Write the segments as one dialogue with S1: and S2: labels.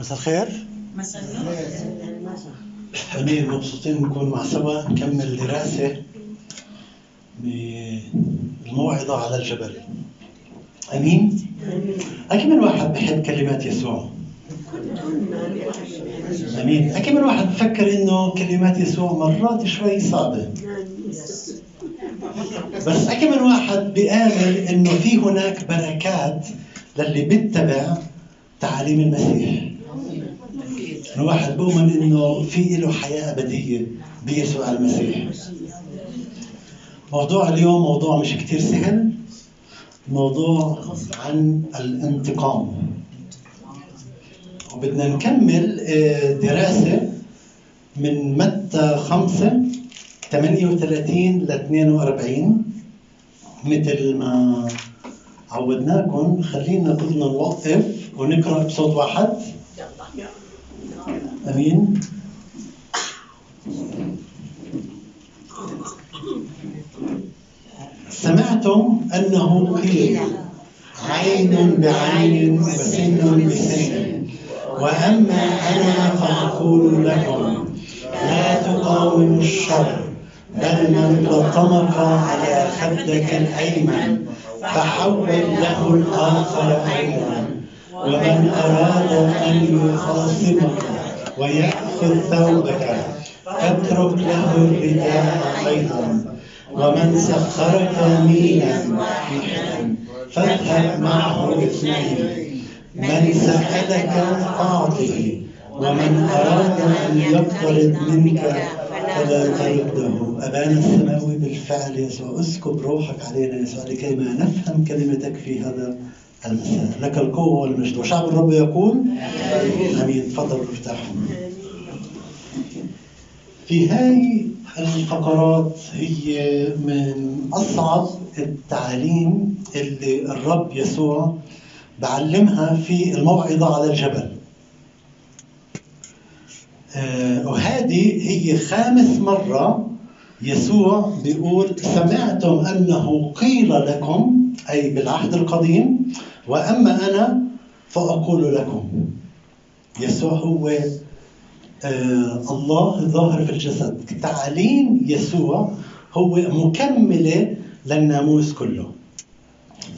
S1: مساء الخير.
S2: مساء
S1: امين مبسوطين نكون مع سوا نكمل دراسة بالموعظه على الجبل. أمين؟ أكيد من واحد بحب كلمات يسوع؟ أمين. أكيد من واحد بفكر إنه كلمات يسوع مرات شوي صعبة. بس أكيد من واحد بيآمن إنه في هناك بركات للي بيتبع تعاليم المسيح. الواحد بؤمن إنه في له حياة أبدية بيسوع المسيح موضوع اليوم موضوع مش كتير سهل. موضوع عن الانتقام. وبدنا نكمل آه، دراسة من متى خمسة 38 ل 42 مثل ما عودناكم خلينا كلنا نوقف ونقرأ بصوت واحد. أمين. سمعتم أنه قيل عين بعين وسن بسن. وأما أنا فأقول لكم لا تقاوموا الشر بل من لطمك على خدك الأيمن فحول له الآخر أيضا ومن أراد أن يخاصمك ويأخذ ثوبك. فاترك له الرداء أيضا ومن سخرك ميلا واحدا فاذهب معه اثنين. من سألك فأعطه ومن أراد أن يقترض منك فلا ترده. أبانا السماوي بالفعل يسوع اسكب روحك علينا يسوع لكي ما نفهم كلمتك في هذا لك القوة والمجد. وشعب الرب يقول آمين. تفضلوا ارتاحوا في هاي الفقرات هي من أصعب التعاليم اللي الرب يسوع بعلمها في الموعظة على الجبل. آه، وهذه هي خامس مرة يسوع بيقول سمعتم أنه قيل لكم أي بالعهد القديم وأما أنا فأقول لكم يسوع هو آه الله ظاهر في الجسد تعليم يسوع هو مكملة للناموس كله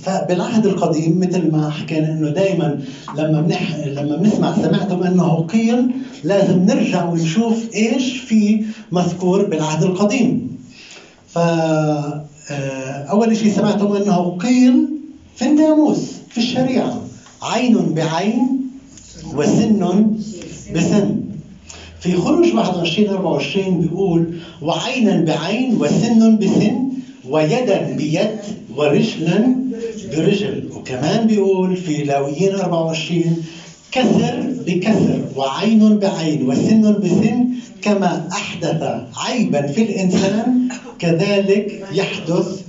S1: فبالعهد القديم مثل ما حكينا إنه دائما لما بنح... لما بنسمع سمعتم إنه قيل لازم نرجع ونشوف إيش في مذكور بالعهد القديم. ف آه، أول شيء سمعتم أنه قيل في الناموس في الشريعة عين بعين وسن بسن. في خروج 21 24 بيقول وعينا بعين وسن بسن ويدا بيد ورجلا برجل. وكمان بيقول في لاويين 24 كسر بكسر وعين بعين وسن بسن كما أحدث عيبا في الإنسان كذلك يحدث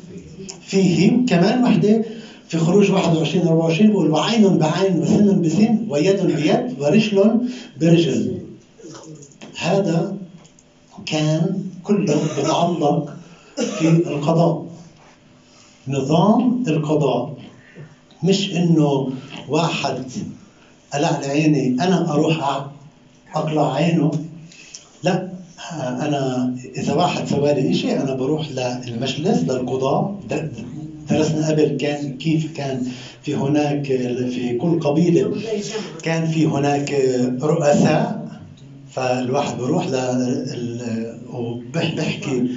S1: فيه كمان وحدة في خروج 21 24 بيقول وعين بعين وسن بسن ويد بيد ورجل برجل. هذا كان كله متعلق في القضاء. نظام القضاء. مش إنه واحد قلع عيني أنا أروح أقلع عينه. لا أنا إذا واحد سوى لي شيء أنا بروح للمجلس للقضاء. درسنا قبل كان كيف كان في هناك في كل قبيلة كان في هناك رؤساء. فالواحد بروح ل وبحكي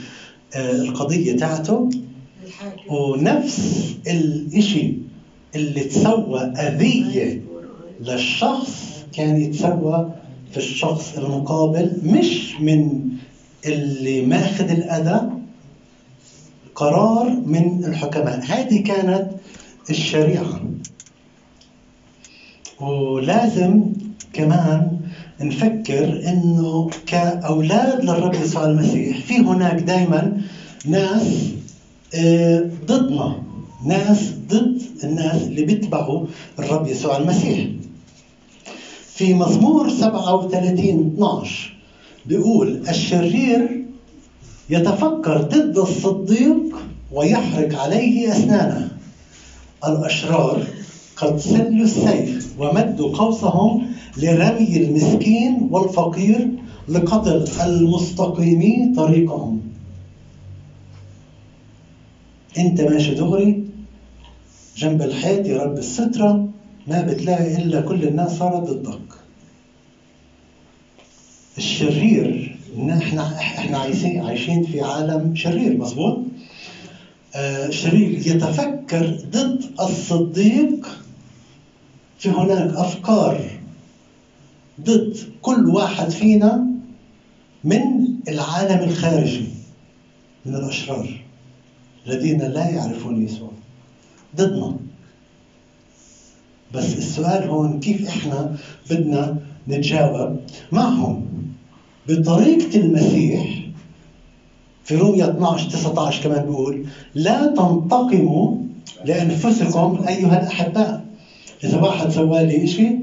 S1: القضية تاعته. ونفس الشيء اللي تسوى أذية للشخص كان يتسوى في الشخص المقابل مش من اللي ماخذ الأذى قرار من الحكماء. هذه كانت الشريعة. ولازم كمان نفكر إنه كأولاد للرب يسوع المسيح في هناك دائما ناس ضدنا ناس ضد الناس اللي بيتبعوا الرب يسوع المسيح. في مزمور 37 12 بيقول الشرير يتفكر ضد الصديق ويحرق عليه أسنانه. الأشرار قد سلوا السيف ومدوا قوسهم لرمي المسكين والفقير لقتل المستقيمين طريقهم. انت ماشي دغري؟ جنب الحيط يا رب السترة. ما بتلاقي إلا كل الناس صارت ضدك. الشرير إحنا إحنا عايشين عايشين في عالم شرير مظبوط؟ آه شرير يتفكر ضد الصديق في هناك أفكار ضد كل واحد فينا من العالم الخارجي من الأشرار الذين لا يعرفون يسوع ضدنا. بس السؤال هون كيف إحنا بدنا نتجاوب معهم؟ بطريقة المسيح في رومية 12 19 كمان بيقول لا تنتقموا لأنفسكم أيها الأحباء. إذا واحد سوى لي شيء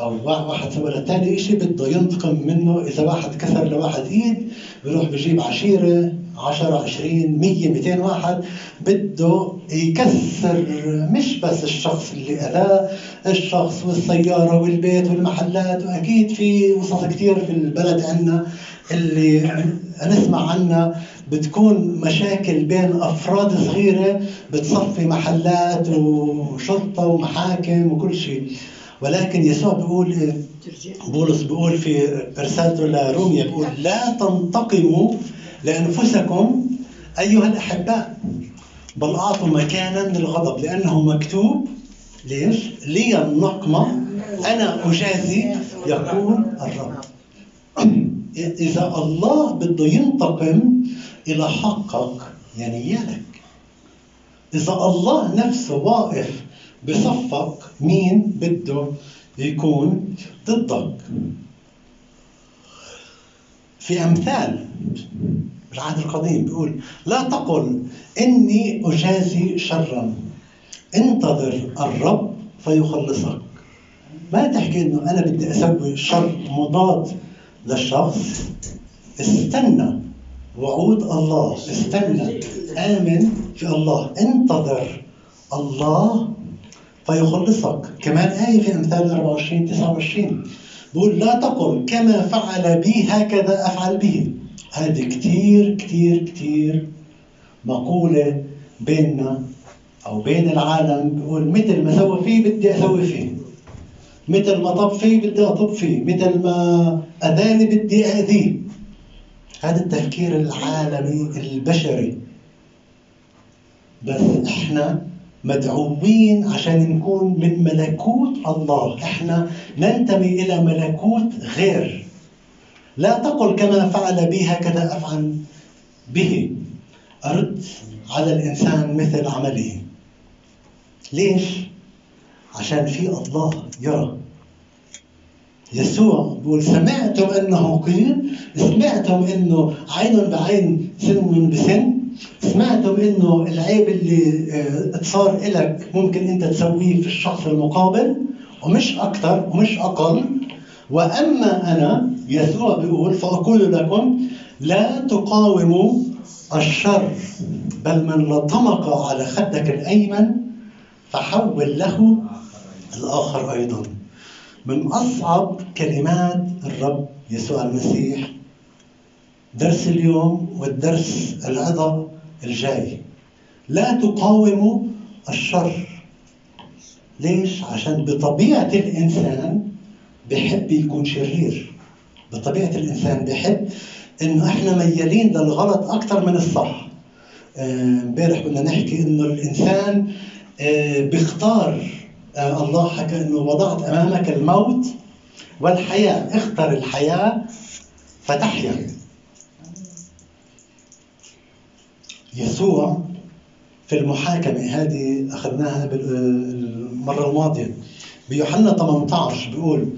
S1: أو واحد سوى للثاني شيء بده ينتقم منه. إذا واحد كسر لواحد إيد بيروح بجيب عشيرة 10 20 100 200 واحد بده يكسر مش بس الشخص اللي أذاه الشخص والسيارة والبيت والمحلات وأكيد في قصص كثير في البلد عندنا اللي نسمع عنها بتكون مشاكل بين أفراد صغيرة بتصفي محلات وشرطة ومحاكم وكل شيء. ولكن يسوع بيقول بولس بيقول في رسالته لروميا بيقول لا تنتقموا لأنفسكم أيها الأحباء بل أعطوا مكانا للغضب لأنه مكتوب ليش؟ لي النقمة أنا أجازي يقول الرب. إذا الله بده ينتقم إلى حقك يعني يالك إذا الله نفسه واقف بصفك مين بده يكون ضدك؟ في أمثال. العهد القديم بيقول لا تقل إني أجازي شرا. انتظر الرب فيخلصك. ما تحكي إنه أنا بدي أسوي شر مضاد للشخص؟ استنى. وعود الله. استنى. آمن في الله. انتظر الله فيخلصك. كمان آية في أمثال 24 29 بقول لا تقل كما فعل بي هكذا أفعل به. هذه كتير كتير كتير مقولة بيننا أو بين العالم بقول مثل ما سوى فيه بدي أسوي فيه مثل ما طب فيه بدي أطب فيه مثل ما أذاني بدي أذيه هذا التفكير العالمي البشري. بس إحنا مدعوين عشان نكون من ملكوت الله. إحنا ننتمي إلى ملكوت غير. لا تقل كما فعل بي هكذا أفعل به. أرد على الإنسان مثل عمله. ليش؟ عشان في الله يرى. يسوع بيقول سمعتم أنه قيل سمعتم أنه عين بعين سن بسن. سمعتم أنه العيب اللي آه صار لك ممكن أنت تسويه في الشخص المقابل ومش أكثر ومش أقل. وأما أنا يسوع بيقول فأقول لكم لا تقاوموا الشر بل من لطمك على خدك الأيمن فحول له الآخر أيضا. من أصعب كلمات الرب يسوع المسيح درس اليوم والدرس العظة الجاي. لا تقاوموا الشر. ليش؟ عشان بطبيعة الإنسان بحب يكون شرير. بطبيعة الإنسان بحب إنه إحنا ميالين للغلط أكثر من الصح. امبارح كنا نحكي إنه الإنسان بيختار الله حكى إنه وضعت أمامك الموت والحياة. اختر الحياة فتحيا. يسوع في المحاكمة هذه أخذناها المرة الماضية. بيوحنا 18 بيقول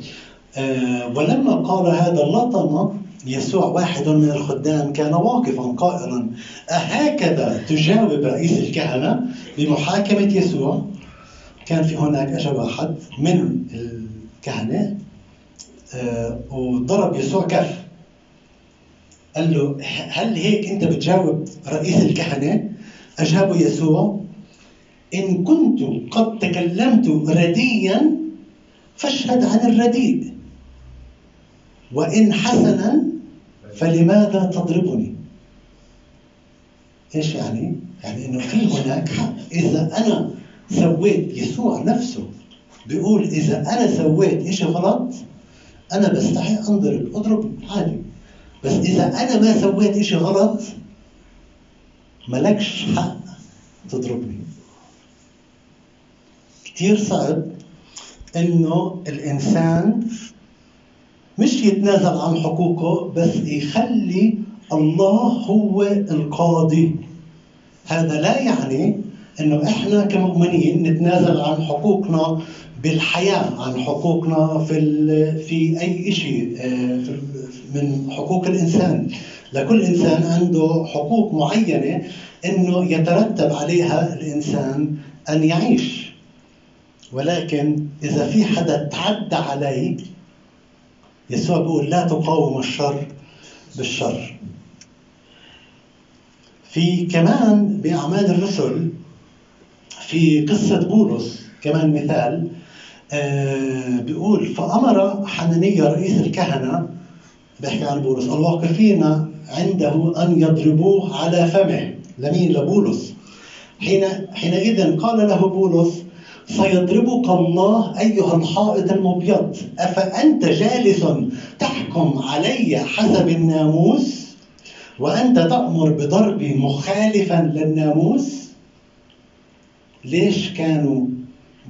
S1: آه ولما قال هذا اللطم يسوع واحد من الخدام كان واقفا قائلا أهكذا تجاوب رئيس الكهنة بمحاكمة يسوع كان في هناك أجا واحد من الكهنة آه وضرب يسوع كف قال له هل هيك أنت بتجاوب رئيس الكهنة؟ أجابه يسوع إن كنت قد تكلمت رديا فاشهد عن الرديء. وإن حسنا فلماذا تضربني؟ إيش يعني؟ يعني إنه في هناك حق. إذا أنا سويت يسوع نفسه بيقول إذا أنا سويت شيء غلط؟ أنا بستحي أنضرب. أضرب عادي. بس إذا أنا ما سويت شيء غلط؟ ملكش حق تضربني. كثير صعب إنه الإنسان مش يتنازل عن حقوقه بس يخلي الله هو القاضي. هذا لا يعني إنه إحنا كمؤمنين نتنازل عن حقوقنا بالحياة عن حقوقنا في في أي شيء آه، من حقوق الإنسان. لكل إنسان عنده حقوق معينة إنه يترتب عليها الإنسان أن يعيش. ولكن إذا في حدا تعدى علي يسوع بيقول لا تقاوم الشر بالشر. في كمان بأعمال الرسل في قصة بولس كمان مثال آه بيقول فأمر حنانية رئيس الكهنة بيحكي عن بولس الواقفين عنده أن يضربوه على فمه. لمين؟ لبولس. حين حينئذ قال له بولس سيضربك الله أيها الحائط المبيض. أفأنت جالس تحكم علي حسب الناموس؟ وأنت تأمر بضربي مخالفا للناموس؟ ليش كانوا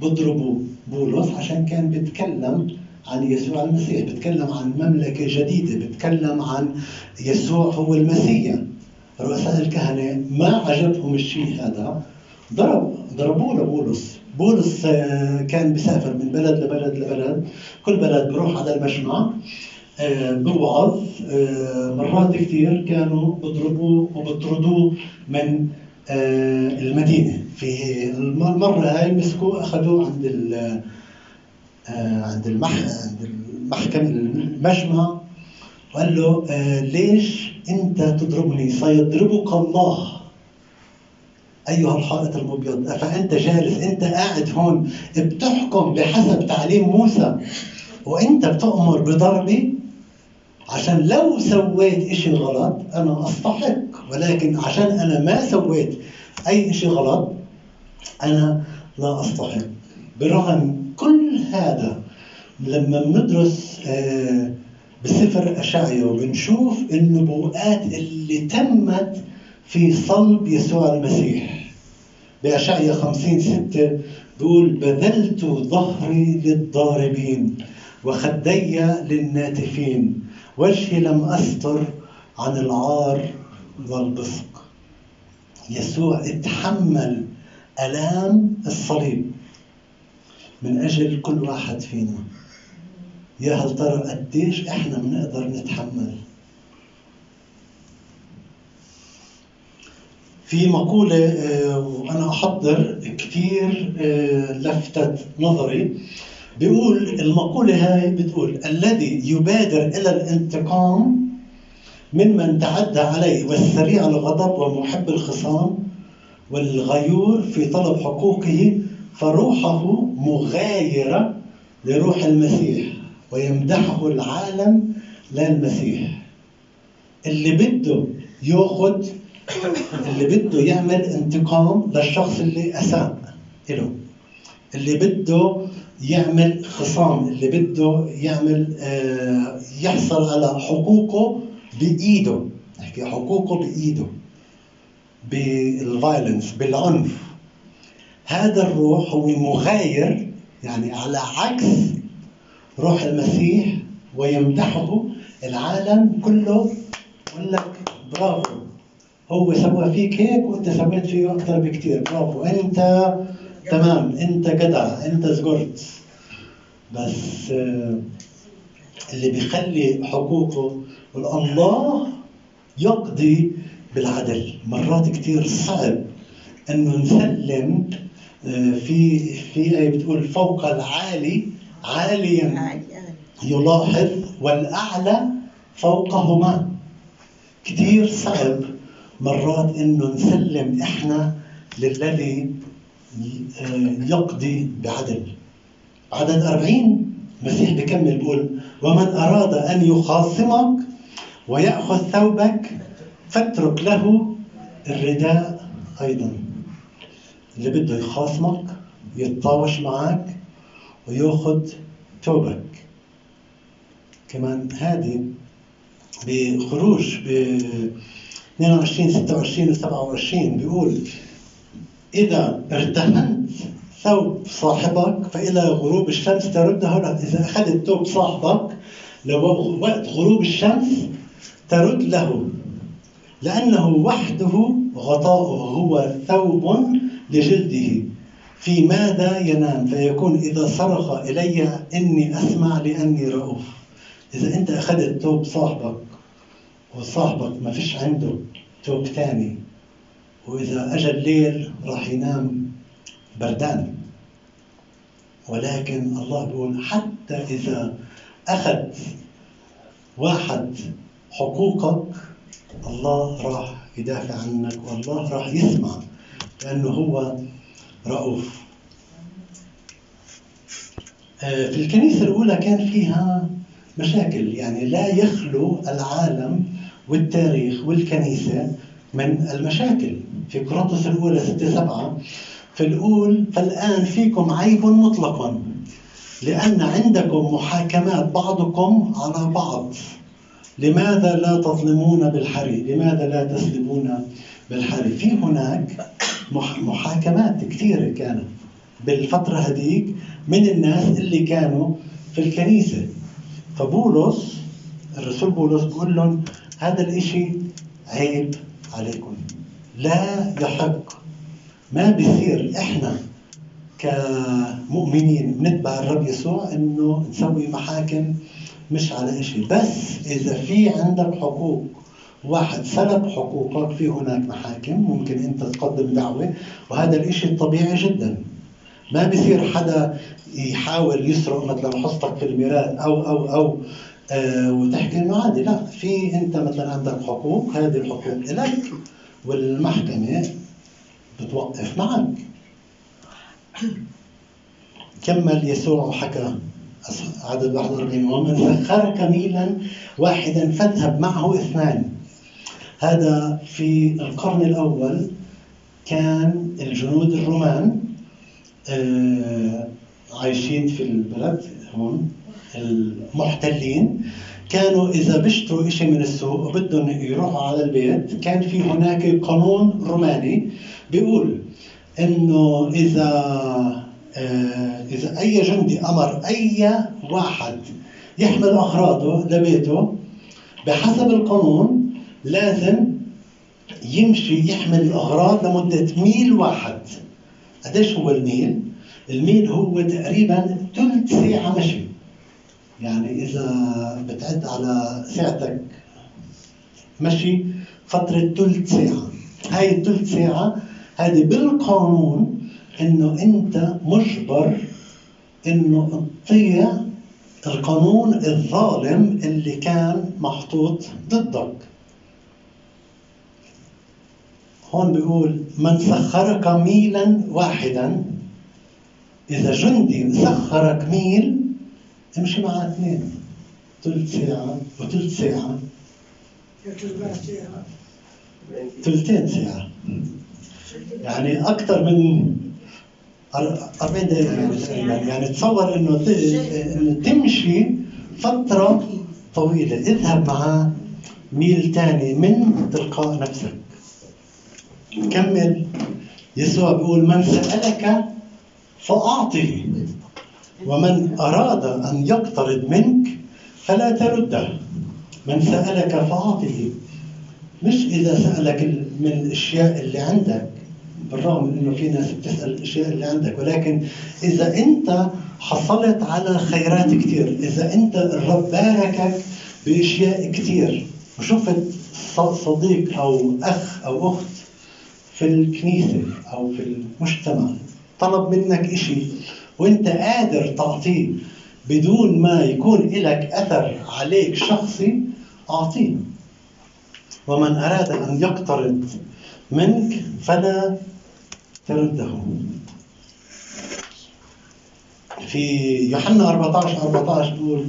S1: بيضربوا بولس عشان كان بيتكلم عن يسوع المسيح بيتكلم عن مملكة جديدة بيتكلم عن يسوع هو المسيح. رؤساء الكهنة ما عجبهم الشيء هذا. ضرب ضربوه لبولس بولس آه، كان بيسافر من بلد لبلد لبلد. كل بلد بروح على المجمع آه، بوعظ آه، مرات كثير كانوا بضربوه وبطردوه من المدينة. في المرة هاي مسكوه اخذوه عند عند عند المحكمه المجمع وقال له ليش انت تضربني؟ سيضربك الله. أيها الحائط المبيض. أفأنت جالس أنت قاعد هون بتحكم بحسب تعليم موسى وأنت بتأمر بضربي؟ عشان لو سويت إشي غلط أنا أستحق ولكن عشان أنا ما سويت أي إشي غلط أنا لا أستحق. برغم كل هذا لما بندرس آه، بسفر أشعيا وبنشوف النبوءات اللي تمت في صلب يسوع المسيح بأشعيا خمسين ستة بيقول بذلت ظهري للضاربين وخدي للناتفين وجهي لم أستر عن العار والبصق. يسوع اتحمل ألام الصليب. من أجل كل واحد فينا. يا هل ترى قديش إحنا بنقدر نتحمل؟ في مقولة آه، وأنا أحضر كثير آه، لفتت نظري. بيقول المقولة هاي بتقول الذي يبادر إلى الانتقام ممن تعدى عليه والسريع الغضب ومحب الخصام والغيور في طلب حقوقه فروحه مغايرة لروح المسيح ويمدحه العالم لا المسيح. اللي بده ياخذ اللي بده يعمل انتقام للشخص اللي أساء له اللي بده يعمل خصام اللي بده يعمل آه، يحصل على حقوقه بإيده. نحكي حقوقه بإيده. بالفايلنس بالعنف. هذا الروح هو مغاير يعني على عكس روح المسيح ويمدحه العالم كله. يقول لك برافو. هو سوى فيك هيك وانت سويت فيه أكثر بكثير برافو. أنت تمام. أنت جدع. أنت زقرت بس آه، اللي بيخلي حقوقه الله يقضي بالعدل. مرات كثير صعب إنه نسلم آه، في في إيه بتقول فوق العالي عاليا يلاحظ والأعلى فوقهما. كثير صعب. مرات إنه نسلم إحنا للذي يقضي بعدل. عدد 40 المسيح بكمل بيقول ومن أراد أن يخاصمك ويأخذ ثوبك فاترك له الرداء أيضا. اللي بده يخاصمك يتطاوش معك ويأخذ ثوبك. كمان هذه بخروج ب 22 26 و 27 بيقول إذا ارتهنت ثوب صاحبك فإلى غروب الشمس ترده له إذا أخذت ثوب صاحبك لوقت غروب الشمس ترد له لأنه وحده غطاؤه هو ثوب لجلده. في ماذا ينام؟ فيكون إذا صرخ إلي إني أسمع لأني رؤوف. إذا أنت أخذت ثوب صاحبك وصاحبك ما فيش عنده ثوب ثاني وإذا أجى الليل راح ينام بردان. ولكن الله بيقول حتى إذا أخذ واحد حقوقك الله راح يدافع عنك والله راح يسمع لأنه هو رؤوف. آه، في الكنيسة الأولى كان فيها مشاكل يعني لا يخلو العالم والتاريخ والكنيسة من المشاكل. في كورنثوس الأولى 6 7 فالأول فالآن فيكم عيب مطلقا لأن عندكم محاكمات بعضكم على بعض. لماذا لا تظلمون بالحري؟ لماذا لا تسلمون بالحري؟ في هناك محاكمات كثيرة كانت بالفترة هذيك من الناس اللي كانوا في الكنيسة. فبولس الرسول بولس بيقول لهم هذا الإشي عيب عليكم. لا يحق. ما بيصير إحنا كمؤمنين بنتبع الرب يسوع إنه نسوي محاكم مش على شيء بس إذا في عندك حقوق واحد سلب حقوقك في هناك محاكم ممكن أنت تقدم دعوة وهذا الإشي طبيعي جدا. ما بصير حدا يحاول يسرق مثلا حصتك في الميراث أو أو أو آه وتحكي إنه عادي لا في أنت مثلا عندك حقوق هذه الحقوق لك والمحكمة بتوقف معك. كمل يسوع وحكى عدد 41 ومن سخرك ميلا واحدا فاذهب معه اثنان. هذا في القرن الأول كان الجنود الرومان آه، عايشين في البلد هون. المحتلين كانوا إذا بيشتروا شيء من السوق وبدهم يروحوا على البيت. كان في هناك قانون روماني بيقول إنه إذا آه، إذا أي جندي أمر أي واحد يحمل أغراضه لبيته بحسب القانون لازم يمشي يحمل الأغراض لمدة ميل واحد. قديش هو الميل؟ الميل هو تقريبا ثلث ساعة مشي. يعني إذا بتعد على ساعتك مشي فترة ثلث ساعة. هاي الثلث ساعة هذه بالقانون إنه أنت مجبر إنه تطيع القانون الظالم اللي كان محطوط ضدك. هون بيقول من سخرك ميلا واحدا. إذا جندي سخرك ميل امشي معه اثنين. ثلث ساعة وثلث ساعة. ثلثين ساعة. يعني أكثر من 40 دقيقة يعني يعني تصور إنه تمشي فترة طويلة. اذهب مع ميل ثاني من تلقاء نفسك. كمل. يسوع بيقول من سألك فأعطه. ومن أراد أن يقترض منك فلا ترده. من سألك فأعطه. مش إذا سألك من الأشياء اللي عندك بالرغم من إنه في ناس بتسأل الأشياء اللي عندك ولكن إذا أنت حصلت على خيرات كثير إذا أنت الرب باركك بأشياء كثير وشفت صديق أو أخ أو أخت في الكنيسة أو في المجتمع طلب منك إشي. وأنت قادر تعطيه بدون ما يكون لك أثر عليك شخصي أعطيه. ومن أراد أن يقترض منك فلا ترده. في يوحنا 14 14 بيقول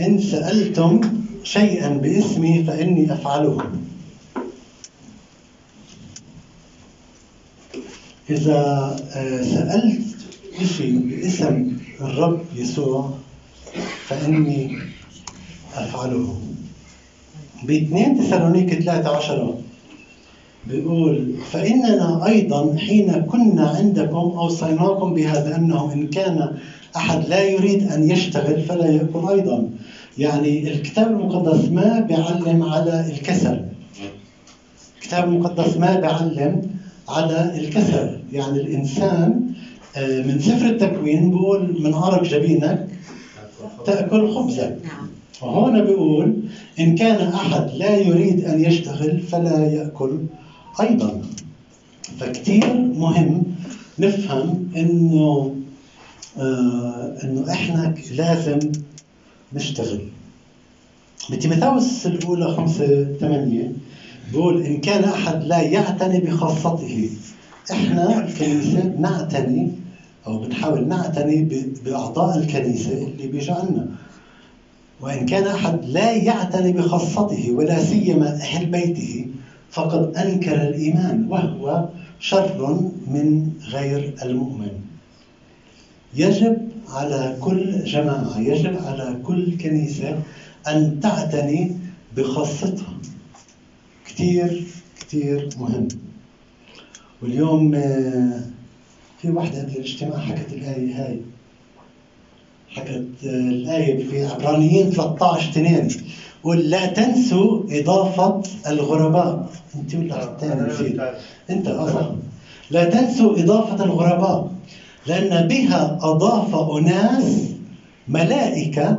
S1: إن سألتم شيئا باسمي فإني أفعله. إذا آه، سألت شيء باسم الرب يسوع فإني أفعله. ب 2 تسالونيك 13 بيقول فإننا أيضا حين كنا عندكم أوصيناكم بهذا أنه إن كان أحد لا يريد أن يشتغل فلا يأكل أيضا. يعني الكتاب المقدس ما بيعلم على الكسل. الكتاب المقدس ما بيعلم على الكسل. يعني الإنسان من سفر التكوين بيقول من عرق جبينك تأكل خبزك. نعم. وهنا بيقول إن كان أحد لا يريد أن يشتغل فلا يأكل أيضا. فكتير مهم نفهم إنه آه إنه إحنا لازم نشتغل. بتيموثاوس الأولى خمسة ثمانية بيقول إن كان أحد لا يعتني بخاصته إحنا الكنيسة نعتني أو بنحاول نعتني بأعضاء الكنيسة اللي بيجعلنا. وإن كان أحد لا يعتني بخاصته ولا سيما أهل بيته فقد أنكر الإيمان وهو شر من غير المؤمن. يجب على كل جماعة يجب على كل كنيسة أن تعتني بخاصتها. كثير كثير مهم. واليوم آه، في واحدة قبل الاجتماع حكت الآية هاي. حكت الآية في عبرانيين 13 2 قل لا تنسوا إضافة الغرباء. أنت ولا الثاني أنت أصلا لا تنسوا إضافة الغرباء. لأن بها أضاف أناس ملائكة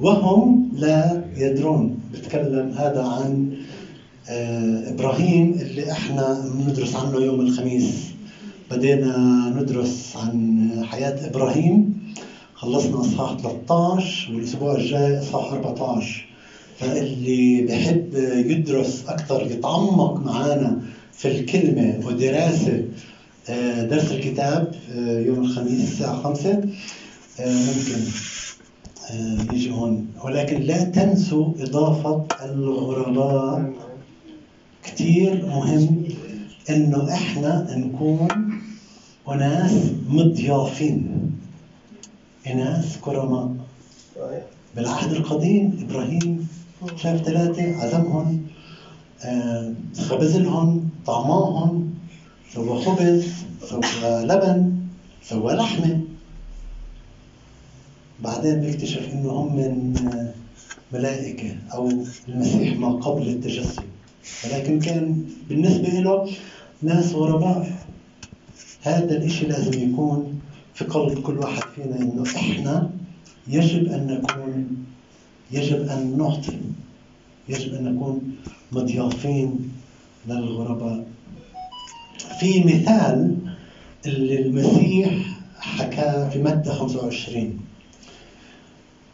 S1: وهم لا يدرون. بتكلم هذا عن آه، إبراهيم اللي إحنا بندرس عنه يوم الخميس. بدينا ندرس عن حياة إبراهيم. خلصنا إصحاح 13 والأسبوع الجاي إصحاح 14 فاللي بحب يدرس أكثر يتعمق معنا في الكلمة ودراسة آه، درس الكتاب آه، يوم الخميس الساعة 5 آه، ممكن يجي هون. ولكن لا تنسوا إضافة الغرباء. كثير مهم إنه إحنا نكون وناس مضيافين. إناث كرماء. بالعهد القديم إبراهيم شاف ثلاثة عزمهم آه، خبز لهم طعماهم سوى خبز سوى لبن سوى لحمة. بعدين بيكتشف إنه هم من ملائكة أو المسيح ما قبل التجسد. ولكن كان بالنسبة له ناس غرباء هذا الإشي لازم يكون في قلب كل واحد فينا إنه إحنا يجب أن نكون يجب أن نعطي. يجب أن نكون مضيافين للغرباء. في مثال اللي المسيح حكاه في متى 25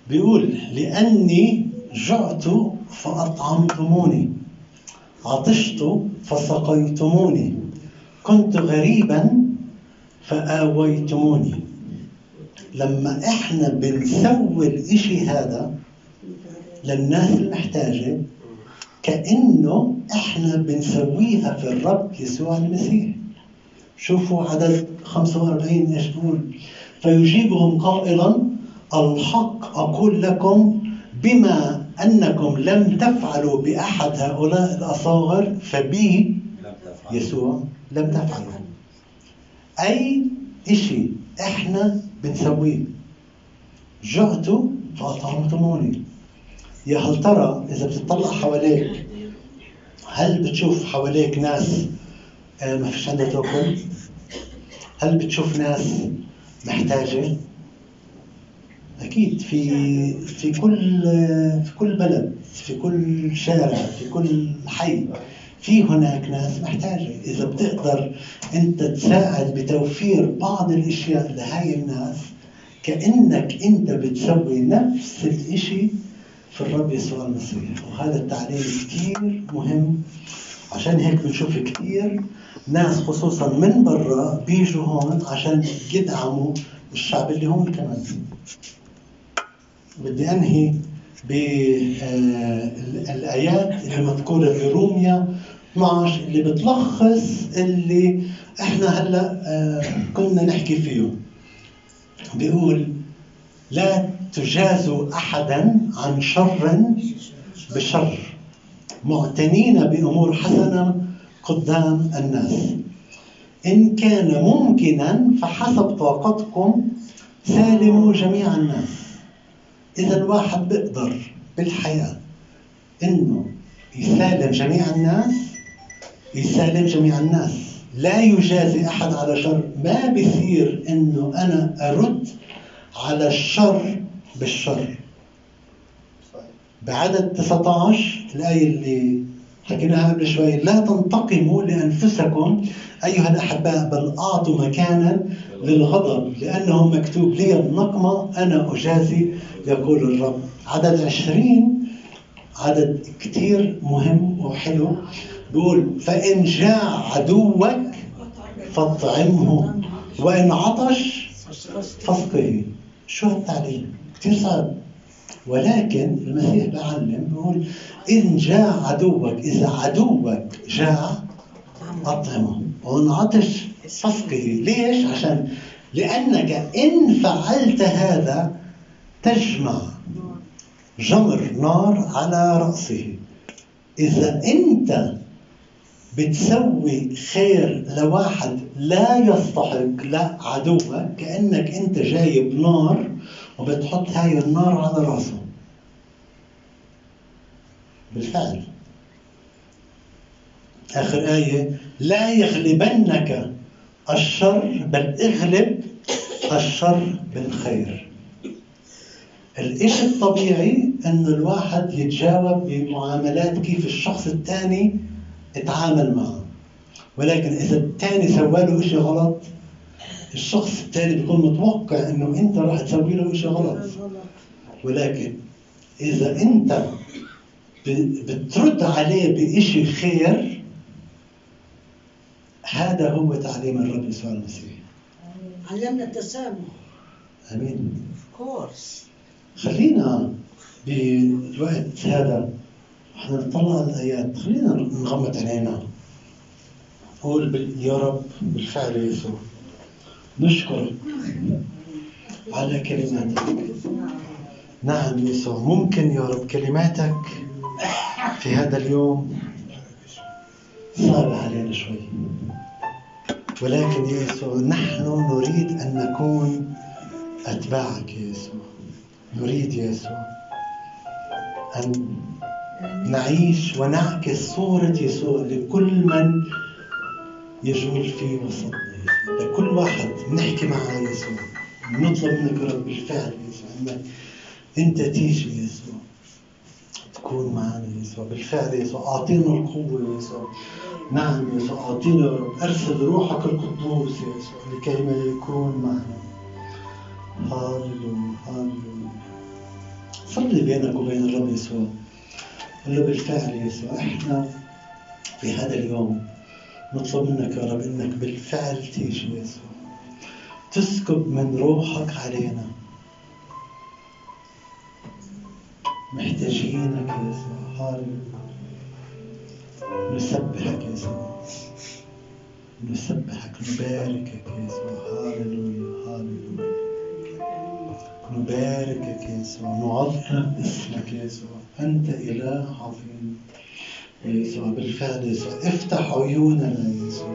S1: بيقول لأني جعت فأطعمتموني عطشت فسقيتموني كنت غريبا فآويتموني. لما إحنا بنسوي الإشي هذا للناس المحتاجة كأنه إحنا بنسويها في الرب يسوع المسيح. شوفوا عدد 45 إيش بيقول. فيجيبهم قائلا الحق أقول لكم بما أنكم لم تفعلوا بأحد هؤلاء الأصاغر فبي يسوع لم تفعلوا. أي إشي إحنا بنسويه جعتوا فأطعمتموني يا هل ترى إذا بتطلع حواليك هل بتشوف حواليك ناس آه، ما فيش عندها تاكل؟ هل بتشوف ناس محتاجة؟ أكيد في في كل في كل بلد في كل شارع في كل حي في هناك ناس محتاجة. إذا بتقدر أنت تساعد بتوفير بعض الأشياء لهاي الناس كأنك أنت بتسوي نفس الإشي في الرب يسوع المسيح. وهذا التعليم كثير مهم. عشان هيك بنشوف كثير ناس خصوصا من برا بيجوا هون عشان يدعموا الشعب اللي هم كمان. بدي أنهي بالآيات اللي مذكورة في روميا 12 اللي بتلخص اللي إحنا هلأ آه، كنا نحكي فيه. بيقول لا تجازوا احدا عن شر بشر. معتنين بأمور حسنة قدام الناس. إن كان ممكنا فحسب طاقتكم سالموا جميع الناس. إذا الواحد بيقدر بالحياة إنه يسالم جميع الناس يسالم جميع الناس. لا يجازي أحد على شر. ما بصير إنه أنا أرد على الشر بالشر. بعدد 19 الآية اللي حكيناها قبل شوي لا تنتقموا لأنفسكم أيها الأحباء بل أعطوا مكانا للغضب لأنه مكتوب لي النقمة أنا أجازي يقول الرب. عدد 20 عدد كتير مهم وحلو. بيقول فإن جاع عدوك فاطعمه وإن عطش فاسقه شو هالتعليم؟ كثير صعب ولكن المسيح بعلم بيقول إن جاع عدوك إذا عدوك جاع أطعمه وإن عطش فاسقه ليش؟ عشان لأنك إن فعلت هذا تجمع جمر نار على رأسه إذا أنت بتسوي خير لواحد لا يستحق لا عدوك كأنك أنت جايب نار وبتحط هاي النار على راسه. بالفعل. آخر آية لا يغلبنك الشر بل اغلب الشر بالخير. الإشي الطبيعي أن الواحد يتجاوب بمعاملات كيف الشخص الثاني اتعامل معه. ولكن إذا الثاني سوى له إشي غلط الشخص الثاني بيكون متوقع إنه أنت راح تسوي له شيء غلط. ولكن إذا أنت بترد عليه بشيء خير هذا هو تعليم الرب يسوع المسيح
S2: علمنا التسامح.
S1: آمين.
S2: كورس
S1: خلينا بالوقت هذا. إحنا نطلع الآيات؟ خلينا نغمض عينينا. قول يا رب بالفعل يسوع. نشكرك على كلماتك. نعم يسوع ممكن يا رب كلماتك في هذا اليوم صعبة علينا شوي. ولكن يا يسوع نحن نريد أن نكون أتباعك يا يسوع. نريد يا يسوع أن نعيش ونعكس صورة يسوع لكل من يجول في وسطنا. لكل واحد نحكي مع يسوع. نطلب منك رب بالفعل يسوع. إنك أنت تيجي يسوع. تكون معنا يسوع. بالفعل يسوع. أعطينا القوة يسوع. نعم يسوع. أعطينا أرسل روحك القدوس يسوع. لكي ما يكون معنا. هاللويا هاللويا صلي بينك وبين الرب يسوع. قل له بالفعل يسوع إحنا في هذا اليوم نطلب منك يا رب إنك بالفعل تيجي يسوع تسكب من روحك علينا. محتاجينك يا يسوع نسبحك يا يسوع نسبحك نباركك يا يسوع هاللويا هاللويا نباركك يا يسوع نعظم اسمك يا يسوع أنت إله عظيم. يسوع بالفعل يسوع. افتح عيوننا يا يسوع.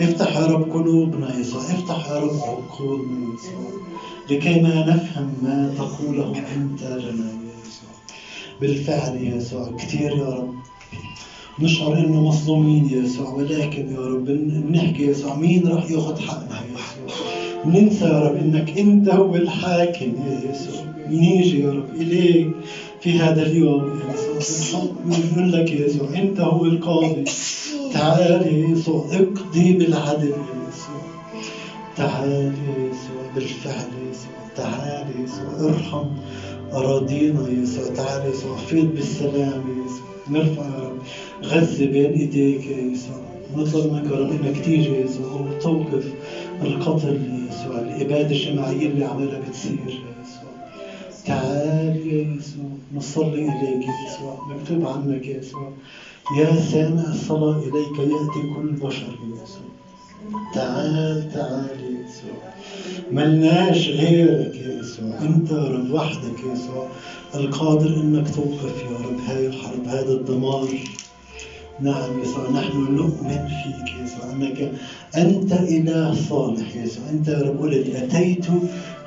S1: افتح يا رب قلوبنا يا يسوع. افتح يا رب عقولنا يا يسوع. لكي ما نفهم ما تقوله أنت لنا يا يسوع. بالفعل يا يسوع. كثير يا رب. نشعر انه مظلومين يا يسوع. ولكن يا رب بنحكي يا يسوع. مين راح ياخذ حقنا يا ننسى يا رب إنك أنت هو الحاكم يا يسوع. نيجي يا رب إليك في هذا اليوم. يا يسوع بنقول لك يا يسوع أنت هو القاضي. تعال يا يسوع اقضي بالعدل يا يسوع. تعال يا يسوع بالفعل يا يسوع. تعال يا يسوع ارحم أراضينا يا يسوع. تعال يا يسوع فيض بالسلام يا يسوع. نرفع يا رب غزة بين إيديك يا يسوع. نطلب منك يا رب إنك تيجي يا يسوع وتوقف القتل يسوع الإبادة الجماعية اللي عمالها بتصير. يسوع تعال يا يسوع نصلي إليك يا يسوع مكتوب عنك يا يسوع. يا سامع الصلاة إليك يأتي كل بشر يا يسوع. تعال تعال يا يسوع. ملناش غيرك يا يسوع. أنت يا رب وحدك يا يسوع. القادر إنك توقف يا رب هاي الحرب هذا الدمار. نعم يسوع نحن نؤمن فيك يسوع أنك أنت إله صالح يسوع أنت يا رب قلت أتيت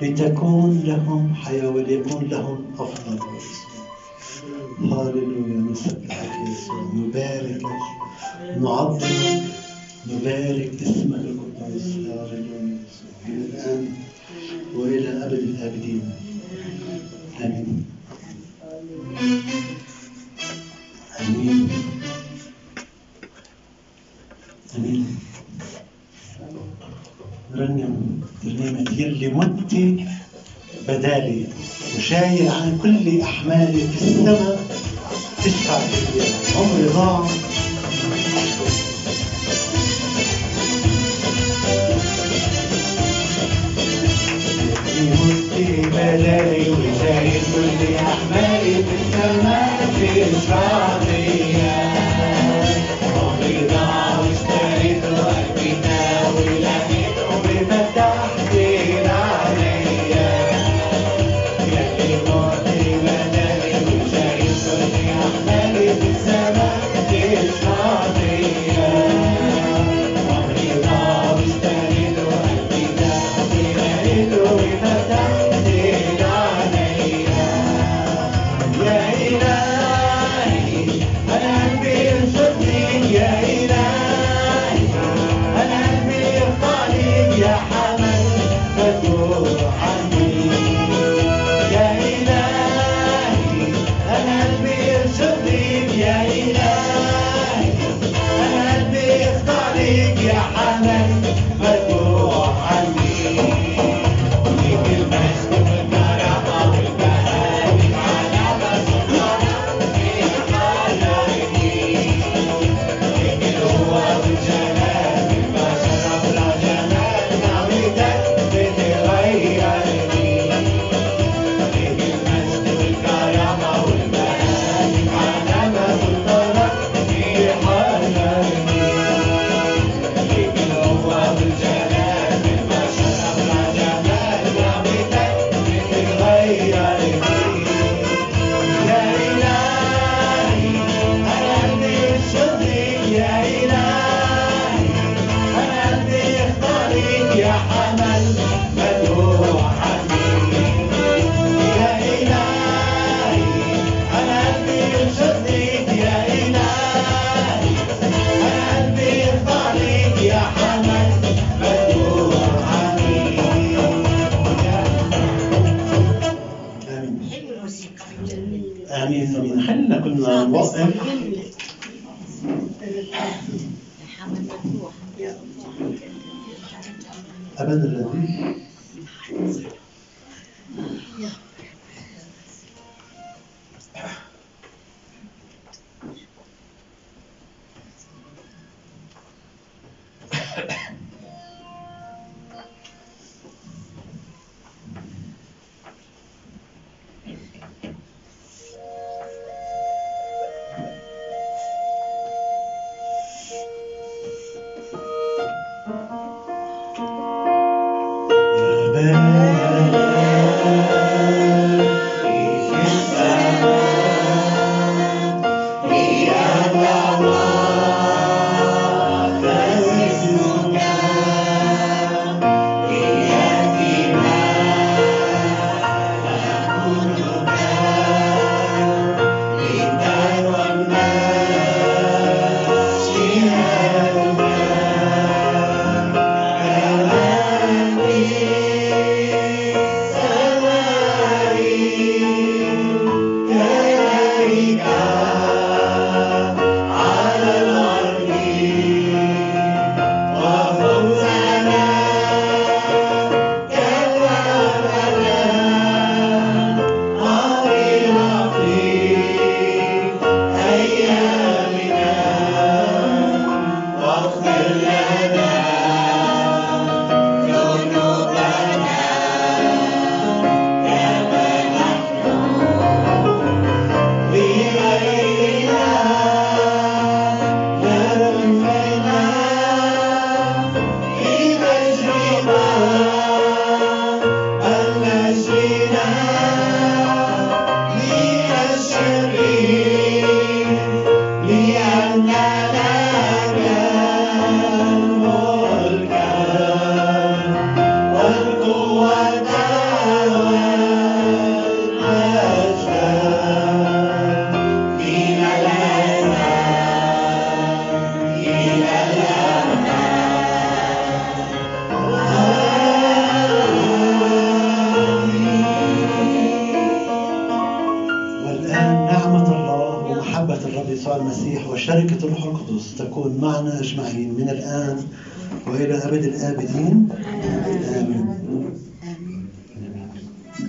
S1: لتكون لهم حياة وليكون لهم أفضل يا يسوع هاللويا نسبحك يسوع نباركك نعظمك نبارك اسمك القدوس هاللويا يسوع من الآن وإلى أبد الأبدين. آمين. آمين امين رنم يلي مت بدالي وشايل عن كل احمالي في السماء تشفع فيا عمري ضاع واغفر لنا